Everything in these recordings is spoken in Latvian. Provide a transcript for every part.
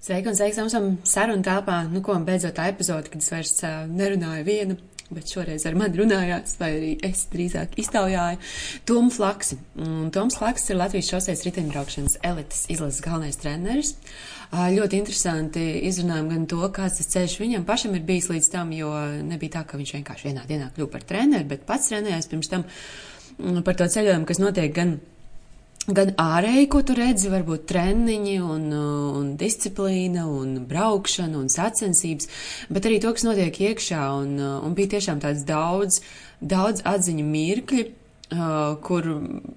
Sveiki un sveiks esam sarunu telpā. Nu, ko beidzot tā epizode, kad es vairs uh, nerunāju viena, bet šoreiz ar mani runājāt, vai arī es drīzāk iztaujāju Tomu Flaksi. Un Toms Flaks ir Latvijas šoseis riteņbraukšanas elites izlases galvenais treneris. Uh, ļoti interesanti izrunājam gan to, kāds tas ceļš viņam pašam ir bijis līdz tam, jo nebija tā, ka viņš vienkārši vienā dienā kļuva par treneri, bet pats trenējās pirms tam par to ceļojumu, kas notiek gan gan ārēji, ko tu redzi, varbūt treniņi un, un disciplīna un braukšana un sacensības, bet arī to, kas notiek iekšā un, un bija tiešām tāds daudz, daudz atziņu mirkļi, Uh, kur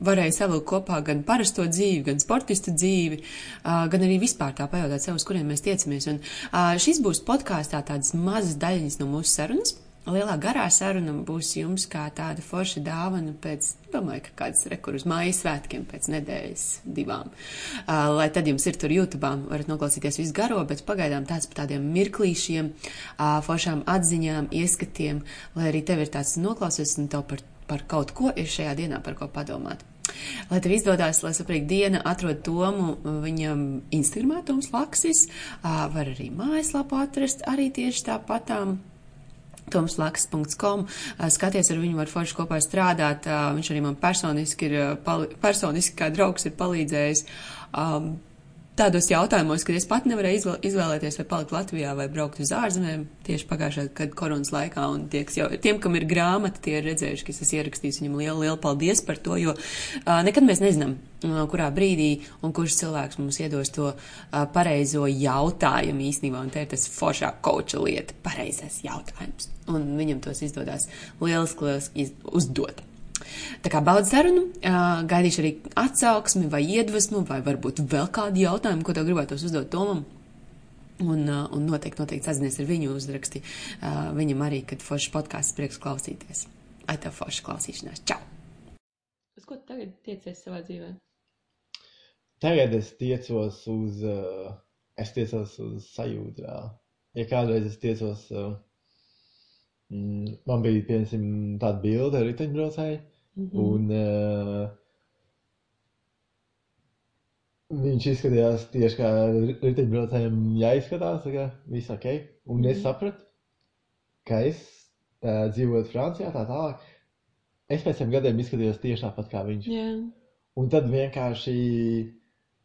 varēja savilkt kopā gan parasto dzīvi, gan sportistu dzīvi, uh, gan arī vispār tā pajautāt sev, uz kuriem mēs tiecamies. Un uh, šis būs podkāstā tādas mazas daļiņas no mūsu sarunas. Lielā garā saruna būs jums kā tāda forša dāvana pēc, domāju, ka kāds rekur uz mājas svētkiem pēc nedēļas divām. Uh, lai tad jums ir tur YouTube, varat noklausīties visu garo, bet pagaidām tāds par tādiem mirklīšiem, uh, foršām atziņām, ieskatiem, lai arī tev ir tāds noklausies un tev par, par kaut ko ir šajā dienā par ko padomāt. Lai tev izdodas, lai saprīt diena, atrod Tomu viņam Instagramā, Toms Laksis, uh, var arī mājaslapu atrast, arī tieši tāpatām tomslaks.com. Skaties, ar viņu var forši kopā strādāt. Viņš arī man personiski ir, personiski kā draugs ir palīdzējis. Um, tādos jautājumos, kad es pat nevarēju izvēlēties, vai palikt Latvijā vai braukt uz ārzemēm, tieši pagājušā gada koronas laikā, tieks jau, tiem, kam ir grāmata, tie ir redzējuši, ka es esmu ierakstījis viņam lielu, lielu paldies par to, jo uh, nekad mēs nezinām, uh, kurā brīdī un kurš cilvēks mums iedos to uh, pareizo jautājumu īstenībā, un te ir tas foršā koča lieta, pareizais jautājums, un viņam tos izdodas lieliski, lieliski uzdot. Tā kā baudu sarunu, gaidīšu arī atsauksmi vai iedvesmu, vai varbūt vēl kādu jautājumu, ko tev gribētos uzdot Tomam. Un, un noteikti, noteikti sazinies ar viņu uzraksti. Viņam arī, kad foršs podkāsts prieks klausīties. Ai, tev forša klausīšanās. Čau! Uz ko tu tagad tiecies savā dzīvē? Tagad es tiecos uz, es tiecos uz sajūtu. Ja kādreiz es tiecos, man bija, piemēram, tāda bilde ar riteņbraucēju, Mm -hmm. Un uh, viņš izskatījās tieši kā riteņbraucējiem jāizskatās, kā viss ok. Un mm -hmm. es mhm. sapratu, ka es uh, dzīvoju Francijā tā tālāk. Es pēc tam gadiem izskatījos tieši tāpat kā viņš. Yeah. Un tad vienkārši,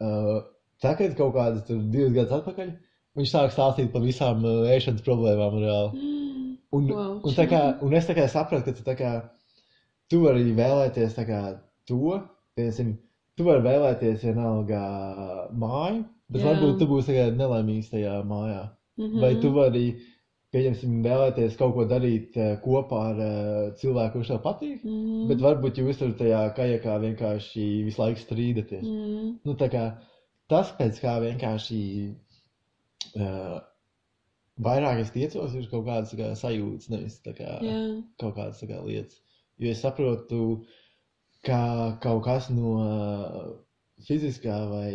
uh, tagad kaut kādas divas gadus atpakaļ, viņš sāk stāstīt par visām uh, ēšanas problēmām reāli. Mm. Un, wow. un, kā, un es tā kā sapratu, ka tu tā kā tu vari vēlēties kā, to, piemēram, tu vari vēlēties vienalga māju, bet Jā. varbūt tu būsi nelaimīgs tajā mājā. Mm -hmm. Vai tu vari, pieņemsim, vēlēties kaut ko darīt uh, kopā ar uh, cilvēku, kurš tev patīk, mm -hmm. bet varbūt jūs tur tajā kajakā vienkārši visu laiku strīdaties. Mm -hmm. nu, kā, tas pēc kā vienkārši. Uh, vairāk es tiecos, ir kaut kādas kā, sajūtas, nevis kā, yeah. kaut kādas kā, lietas. Jo es saprotu, ka kaut kas no fiziskā vai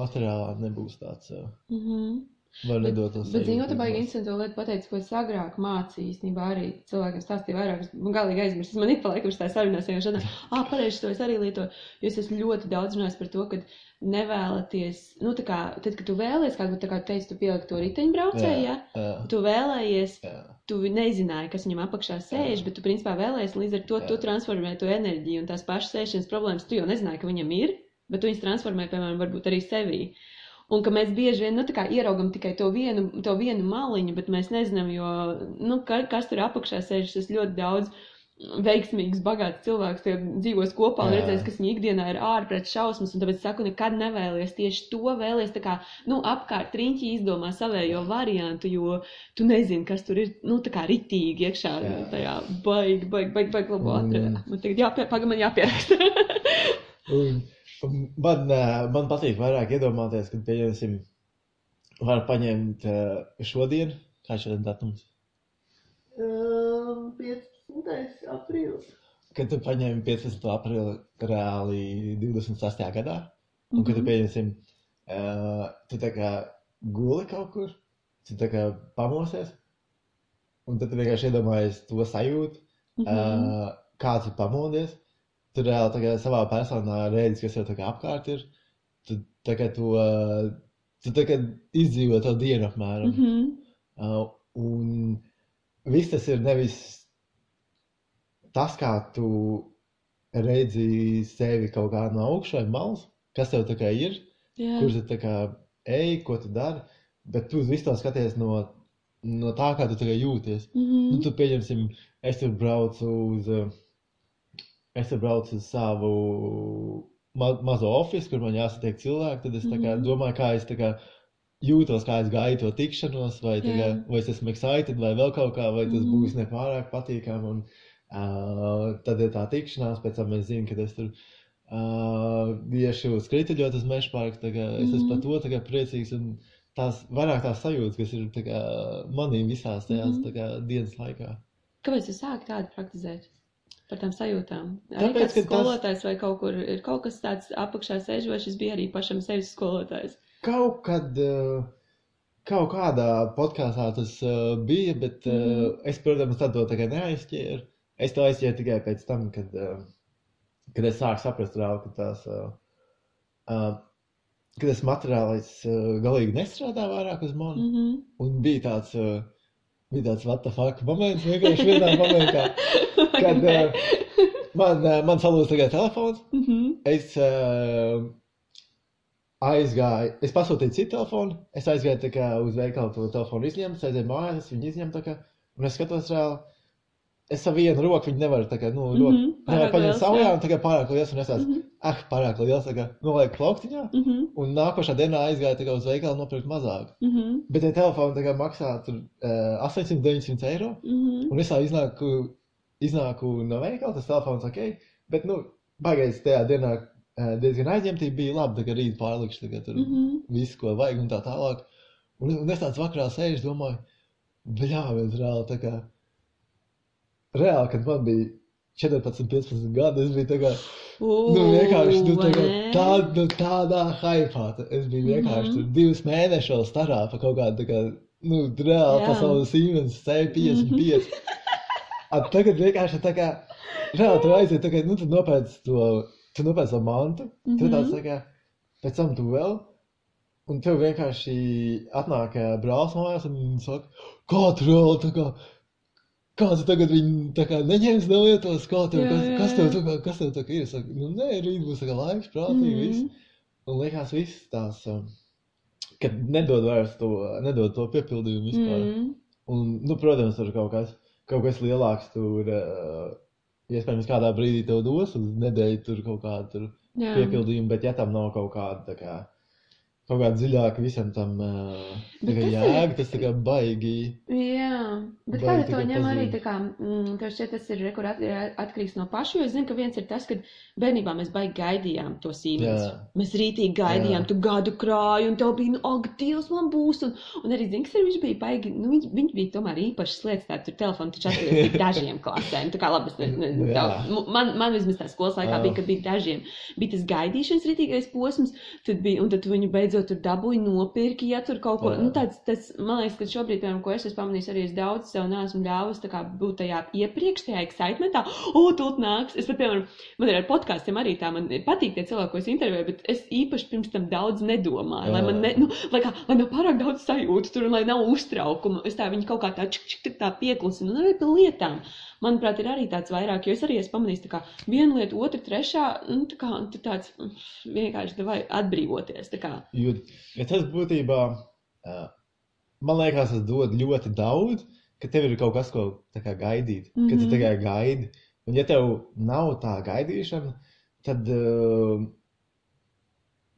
materiālā nebūs tāds. Mm -hmm. Var nedot to savu. Bet, zinot, tā baigi interesantu lietu pateicu, ko es agrāk mācīju, īstenībā arī cilvēkiem stāstīju vairāk, es galīgi aizmirsu, man ik pa laikam šitā sarunās, jo šodien, ah, pareizi, to es arī lietoju, jo es esmu ļoti daudz runājis par to, ka nevēlaties, nu, tā kā, tad, kad tu vēlējies, kā, tā kā tu teici, tu pieliki to riteņbraucēju, ja? jā. tu vēlējies, jā. tu nezināji, kas viņam apakšā sēž, jā. bet tu, principā, vēlējies, līdz ar to jā. tu transformē to enerģiju un tās pašas sēšanas problēmas, tu jau nezināji, ka viņam ir, bet tu viņas transformē, piemēram, varbūt arī sevī. Un ka mēs bieži vien, nu, ieraugam tikai to vienu, to vienu maliņu, bet mēs nezinām, jo, nu, kas tur apakšā sēž, tas ļoti daudz veiksmīgs, bagāts cilvēks, tie dzīvos kopā un redzēs, kas viņa ikdienā ir ārprāt šausmas, un tāpēc saku, nekad nevēlies tieši to vēlies, tā kā, nu, apkārt riņķi izdomā savējo variantu, jo tu nezini, kas tur ir, nu, ritīgi iekšā Jā. tajā baigi, baigi, baigi, baigi labo atrada. Man tagad jāpie, paga man jāpieraksta. man, man patīk vairāk iedomāties, kad, pieņemsim, var paņemt šodien, kā šodien datums? Um, 15. 15. aprīlis. Kad tu paņēmi 15. aprīli reāli 28. gadā, un mm -hmm. kad tu pieņemsim, uh, tu tā kā guli kaut kur, tu tā kā pamosies, un tad tu vienkārši iedomājies to sajūtu, mm -hmm. uh, kā tu pamodies, tu reāli kā savā personā redzi, kas kā apkārt ir, tu kā to tu tagad izdzīvo to dienu apmēram. Mm -hmm. uh, un viss tas ir nevis tas, kā tu redzi sevi kaut kā no augšas vai malas, kas tev tā kā ir, Jā. kur tu kā ej, ko tu dari, bet tu visu to skaties no, no tā, kā tu tagad jūties. Mm -hmm. Nu, tu pieņemsim, es tur braucu uz, uh, es tur braucu uz savu ma mazo ofisu, kur man jāsatiek cilvēki, tad es kā Mhm. domāju, kā es kā jūtos, kā es gāju to tikšanos, vai, kā, Jā. vai es esmu excited, vai vēl kaut kā, vai tas Mhm. būs nepārāk patīkami. Un, uh, tad ir tā tikšanās, pēc tam es zinu, ka es tur uh, iešu uz meža parku. Es esmu Mhm. par to tā kā priecīgs. Un tās vairāk tās sajūtas, kas ir kā, manī visās tajās Mhm. tā kā, dienas laikā. Kāpēc tu sāki tādu praktizēt? Par tām sajūtām. Arī Tāpēc, kāds ka tas- skolotājs vai kaut kur ir kaut kas tāds apakšā sēž, vai šis bija arī pašam sevis skolotājs? Kaut kad, uh, kaut kādā podkāstā tas uh, bija, bet uh, Mhm. es, protams, tad to kā neaizķēru. Es to aizķēru tikai pēc tam, kad, kad es sāku saprast, reāli, ka tās, uh, uh, ka tas materiālais galīgi nestrādā vairāk uz mani. Mm -hmm. Un bija tāds, bija tāds what the fuck moments, vienkārši vienā momentā, kad uh, man, uh, man salūz tagad telefons. mm -hmm. Es uh, aizgāju, es pasūtīju citu telefonu. Es aizgāju kā uz veikalu to telefonu izņemt, aizgāju mājās, viņu izņemt. kā, Un es skatos, reāli, es savu vienu roku viņu nevaru, tā kā, nu, Mhm, roku, nevaru pārāk paņemt savā, un kā pārāk liels, un es tāds, Mhm. ah, pārāk liels, tā kā, nolieku plauktiņā. Mm -hmm. Un nākošā dienā aizgāju tā kā uz veikalu nopirkt mazāk. Mm -hmm. Bet tie telefoni tā kā maksā tur uh, 800, 900 eiro. Mm -hmm. Un es tā iznāku, iznāku no veikala, tas telefons ok, bet, nu, baigais tajā dienā eh, diezgan aizņemtība bija labi, tā kā rīt pārlikšu, tā kā tur Mm -hmm. visu, ko vajag un tā tālāk. Un, un es tāds vakarā sēžu, domāju, bļā, viens reāli tā kā, reāli, kad man bija 14, 15 gadi, es biju kā, nu, vienkārši, nu, tā kā, tā, nu, tādā tā- es biju vienkārši Mhm. tur divus mēnešus vēl starā pa kaut kādu, kā, nu, reāli Jā. pasaules Siemens C55. Mhm. A, tagad vienkārši tā kā, reāli tu aiziet, tā kā, nu, tu nopēc to, tu nopēc to mantu, tu Mhm. tāds, tā kā, pēc tam tu vēl, un tev vienkārši atnāk ā, brālis mājās un saka, kā tu reāli, tā kā, kā tu tagad viņu, tā kā, neņems nelietos, kā tev, Jā, kas, jā, kas tev, jā. tā kā, kas tev tā kā ir, es saku, nu, nē, rīt būs, tā kā, laiks, prātīgi, Mhm. viss, un liekas, viss tās, um, kad nedod vairs to, nedod to piepildījumu vispār. Mm. Un, nu, protams, tur kaut kas, kaut kas lielāks tur, uh, iespējams, kādā brīdī tev dos uz nedēļu tur kaut kādu tur Jā. piepildījumu, bet ja tam nav kaut kāda, tā kā, kaut kāda dziļāka visam tam uh, kā jēga, tas tā kā baigi. Jā, bet Vai kā to ņem arī pazūd? tā kā, mm, tev šķiet, tas ir rekur at, atkarīgs no paša, jo es zinu, ka viens ir tas, ka bērnībā mēs baigi gaidījām to. Jā. Mēs rītīgi gaidījām, Jā. tu gadu krāju, un tev bija, nu, ak, Dievs, man būs, un, un arī zini, ir, viņš bija baigi, nu, viņš, viņš bija tomēr īpašs slēdz, tā tur telefonu taču atceries tik dažiem klasēm, tā kā labi, es ne, ne, Jā. tā, mu- man, man vismaz tā skolas laikā Jā. bija, kad bija dažiem, bija tas gaidīšanas rītīgais posms, tad bija, un tad tu viņu beidzot tur dabūji nopirki, ja tur kaut ko, Jā. nu, tāds, tas, man liekas, ka šobrīd, piemēram, ko es esmu pamanījis, arī es daudz sev neesmu ļāvusi tā kā būt tajā iepriekš, tajā excitementā, o, tūt nāks. Es pat, piemēram, man ir ar podkāstiem arī tā, man patīk tie cilvēki, ko es intervēju, bet es īpaši pirms tam daudz nedomāju, lai man, ne, nu, lai kā, lai nav pārāk daudz sajūtu tur un lai nav uztraukumu. Es tā viņu kaut kā tā, čik, čik, tā pieklusinu, un arī pie lietām. Manuprāt, ir arī tāds vairāk, jo es arī esmu pamanījis, kā viena lieta, otra, trešā, nu, tā kā, tu tāds mm, vienkārši vai atbrīvoties. Jo, ja tas būtībā, man liekas, tas dod ļoti daudz, ka tev ir kaut kas, ko kā gaidīt, mm -hmm. ka tu Mhm. tikai gaidi. Un ja tev nav tā gaidīšana, tad uh,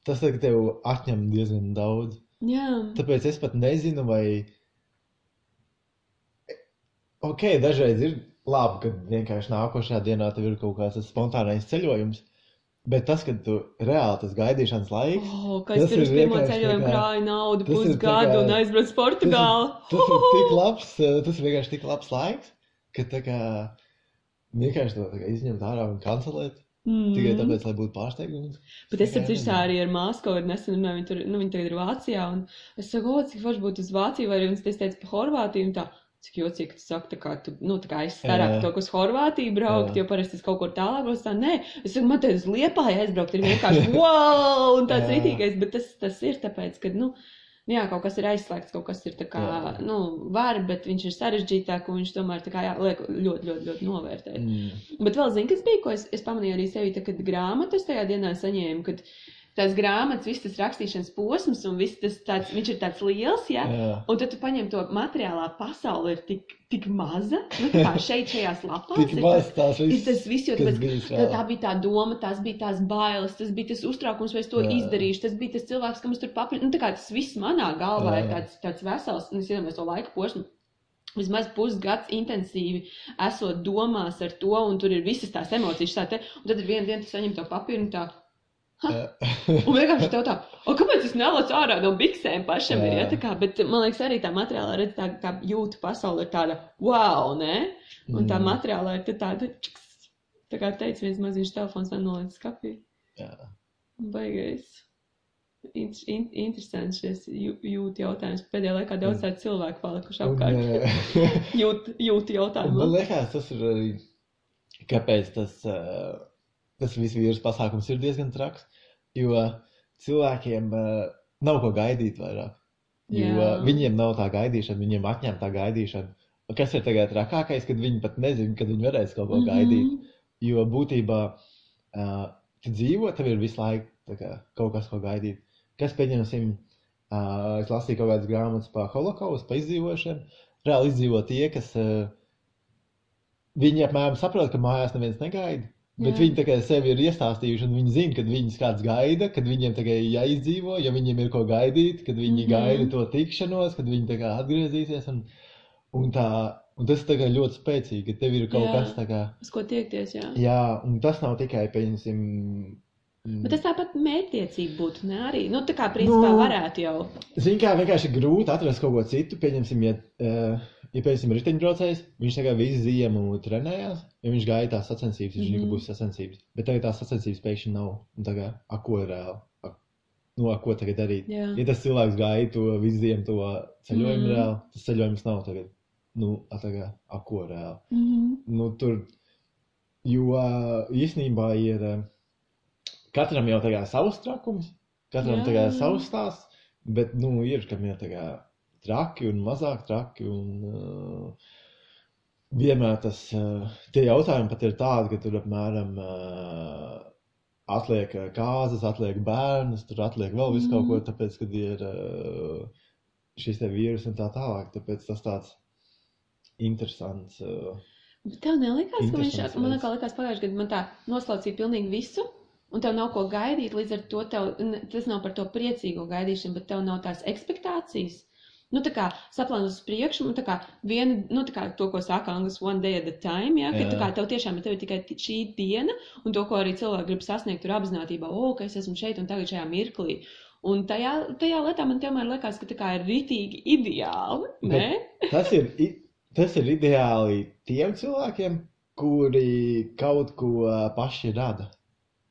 tas tad, tev atņem diezgan daudz. Jā. Tāpēc es pat nezinu, vai. Ok, dažreiz ir labi, ka vienkārši nākošajā dienā tev ir kaut kāds tas spontānais ceļojums. Bet tas, kad tu reāli tas gaidīšanas laiks, Oh, kā es Tas ceļojumu tā kā- krāju naudu tas pusgadu un aizbraucu uz Portugāli. tas ir tik labs, tas ir vienkārši tik labs laiks, ka tā kā vienkārši to kā izņemt ārā un kancelēt. Mm. Tikai tāpēc, lai būtu pārsteigums. Bet es saprotu, arī ar māsu kādā nesen runāju, viņa tur, nu, viņa tagad ir Vācijā, es saku, o, cik forši būtu uz Vāciju, vai arī viņas teica par Horvātiju, tā, Cik jocīgi, ka tu saki, tā kā tu, nu, tā kā es starāk to, kas Horvātija braukt, jā. jo parasti es kaut kur tālāk būs tā, nē, es saku, man te uz Liepāja aizbraukt ir vienkārši wow, un tāds rītīgais, bet tas, tas ir tāpēc, ka, nu, jā, kaut kas ir aizslēgts, kaut kas ir tā kā, jā. nu, var, bet viņš ir sarežģītāk, un viņš tomēr tā kā, jā, liek ļoti, ļoti, ļoti novērtēt. Mm. Bet vēl zini, kas bija, ko es, es pamanīju arī sevi, tā, kad grāmatas tajā dienā saņēmu, kad, uh, tās grāmatas, viss tas rakstīšanas posms, un tas tāds, viņš ir tāds liels, ja? Jā. Un tad tu paņem to materiālā pasauli ir tik, tik maza, nu tā kā šeit šajās lapās. tik maz tās viss. Ir tas viss, jo tāpēc, bijis, tā, tā bija tā doma, tās bija tās bailes, tas bija tas uztraukums, vai es to jā. izdarīšu, tas bija tas cilvēks, kam es tur papildinu. Nu tā kā tas viss manā galvā jā. ir tāds, tāds vesels, un es iedomājos to laika posmu. Vismaz pusgads intensīvi esot domās ar to, un tur ir visas tās emocijas. Tā te, un tad ir viena diena, tu saņem to papīru, un tā, un vienkārši tev tā, o, kāpēc es nelacu ārā no biksēm pašam ir, ja, tā kā, bet man liekas arī tā materiālā redz tā, tā jūtu pasauli ir tāda, wow, ne? Un tā mm. materiālā ir tāda, čiks, tā kā teica viens maziņš telefons, man noliec skapī. Jā. Baigais. In, in, interesants šis jūtu jautājums. Pēdējā laikā daudz tādu cilvēku palikuši apkārt. jūt, jūt jautājumu. Man liekas, tas ir arī, kāpēc tas. Uh tas viss vīrusu pasākums ir diezgan traks, jo cilvēkiem uh, nav ko gaidīt vairāk. Jo Jā. viņiem nav tā gaidīšana, viņiem atņem tā gaidīšana. Kas ir tagad trakākais, kad viņi pat nezina, kad viņi varēs kaut ko mm -hmm. gaidīt. Jo būtībā uh, tu dzīvo, tev ir visu laiku kā, kaut kas, ko gaidīt. Kas, pieņemsim, uh, es lasīju kaut kādas grāmatas par holokaustu, par izdzīvošanu. Reāli izdzīvo tie, kas uh, viņi apmēram saprot, ka mājās neviens negaida. Bet Jā. viņi tā kā sevi ir iestāstījuši, un viņi zina, kad viņus kāds gaida, kad viņiem tā kā jāizdzīvo, ja viņiem ir ko gaidīt, kad viņi mm -hmm. gaida to tikšanos, kad viņi tā kā atgriezīsies. Un, un, tā, un tas ir ļoti spēcīgi, ka tev ir kaut jā, kas tāds, uz ko tiekties. Jā. jā, un tas nav tikai, pieņemsim, Mm. Bet tas tāpat mērķtiecīgi būtu, ne arī. Nu, tā kā principā nu, varētu jau. Zini, kā vienkārši grūti atrast kaut ko citu. Pieņemsim, ja, uh, ja pieņemsim riteņbraucējs, viņš tagad visu ziemu trenējās, ja viņš gaida tās sacensības, viņš mm -hmm. būs sacensības. Bet tagad tās sacensības pēkšņi nav. Un tagad, a, ko reāli? A, nu, a, ko tagad darīt? Jā. Ja tas cilvēks gaida to visu ziemu, to ceļojumu mm -hmm. reāli, tas ceļojums nav tagad. Nu, a, tagad, a, ko reāli? Mm -hmm. nu, tur, jo īstenībā ir. Katram jau tagad savs trakums, katram jā, tagad savs stāsts, bet, nu, ir, kam ir tagad traki un mazāk traki, un uh, vienmēr tas, uh, tie jautājumi pat ir tādi, ka tur apmēram uh, atliek kāzas, atliek bērnus, tur atliek vēl visu kaut ko, mm. tāpēc, kad ir uh, šis te vīrus un tā tālāk, tāpēc tas tāds interesants. Uh, Bet tev nelikās, ka viņš, man liekas, pagājušajā gadā man tā noslaucīja pilnīgi visu un tev nav ko gaidīt, līdz ar to tev, tas nav par to priecīgo gaidīšanu, bet tev nav tās expectācijas. Nu, tā kā saplānot uz priekšu, un tā kā viena, nu, tā kā to, ko saka angļuiski, one day at a time, ja, ka, Jā. tā kā tev tiešām ir tev tikai šī diena, un to, ko arī cilvēki grib sasniegt, tur apzinātībā, o, ka es esmu šeit un tagad šajā mirklī. Un tajā, tajā lietā man tomēr liekas, ka tā kā ir ritīgi ideāli, ne? tas ir, tas ir ideāli tiem cilvēkiem, kuri kaut ko paši rada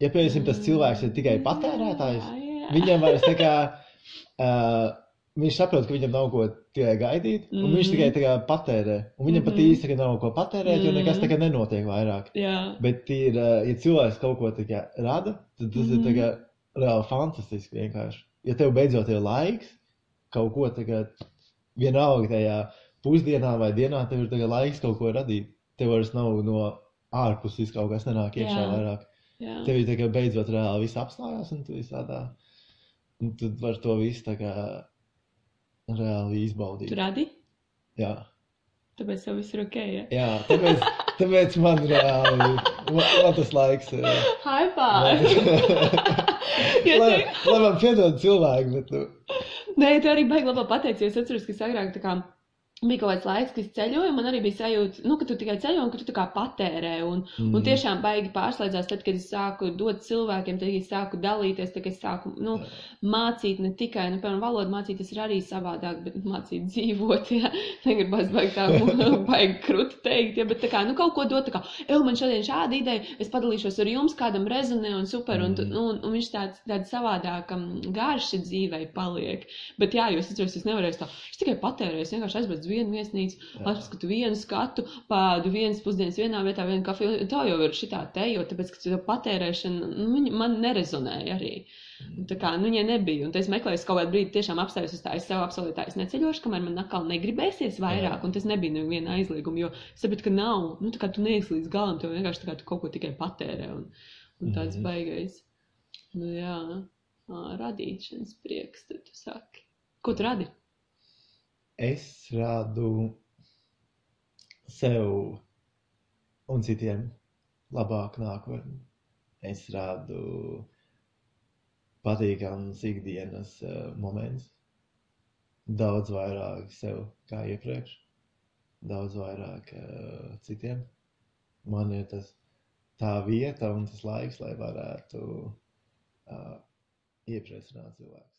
ja, piemēram, tas cilvēks ir tikai patērētājs, viņam vairs tā kā, uh, viņš saprot, ka viņam nav ko tikai gaidīt, un mm viņš tikai tā kā patērē. Un viņam mm pat mhm. īsti nav ko patērēt, jo nekas tā kā nenotiek vairāk. Jā. Bet ir, uh, ja cilvēks kaut ko tā kā rada, tad tas mm ir mhm. kā reāli fantastiski vienkārši. Ja tev beidzot ir laiks kaut ko tā kā vienalga tajā pusdienā vai dienā, tev ir laiks kaut ko radīt. Tev vairs nav no ārpuses kaut kas nenāk iekšā Jā. vairāk. Jā. Tev ir beidzot reāli viss apstājās, un tu visādā, un tu vari to visu tā kā reāli izbaudīt. Tu radi? Jā. Tāpēc tev viss ir ok, ja? Jā, tāpēc, tāpēc man reāli, man, man tas laiks. High five! lai, lai man piedod cilvēki, bet tu. Nē, tu arī baigi labā pateici, jo es atceros, ka agrāk tā kā bija kaut kāds laiks, kad es ceļoju, man arī bija sajūta, nu, ka tu tikai ceļo un ka tu tā kā patērē. Un, mm. un tiešām baigi pārslēdzās, tad, kad es sāku dot cilvēkiem, tad, es sāku dalīties, tad, es sāku nu, mācīt ne tikai, nu, piemēram, valodu mācīties ir arī savādāk, bet mācīt dzīvot, jā, negribas baigi tā, baigi krūti teikt, jā, bet tā kā, nu, kaut ko dot, tā kā, ev, man šodien šāda ideja, es padalīšos ar jums, kādam rezonē un super, mm. un, un, un viņš tāds, tāds savādāk garši dzīvei paliek. Bet jā, jūs atceros, es nevarēju tā, es tikai patērēju, es vienkārši aizbeidzu uz vienu viesnīcu, apskatu vienu skatu, pādu vienas pusdienas vienā vietā, vienu kafiju. Tā jau ir šitā te, jo tāpēc, ka tā patērēšana nu, man nerezonēja arī. Un tā kā, nu, ja nebija, un es meklēju kaut kādu brīdi, tiešām apstājos uz tā, es sev apsolīju tā, es neceļošu, kamēr man atkal negribēsies vairāk, Jā. un tas nebija neviena aizlieguma, jo sapratu, ka nav, nu, tā kā tu neesi līdz galam, tu vienkārši tā kā tu kaut ko tikai patērē, un, un tāds mm -hmm. baigais. Nu, jā, radīšanas prieks, tad tu saki. Ko tu radi? Es rādu sev un citiem labāku nākotni. Es rādu patīkams ikdienas uh, moments. Daudz vairāk sev kā iepriekš, daudz vairāk uh, citiem. Man ir tas tā vieta un tas laiks, lai varētu uh, iepriecināt cilvēku.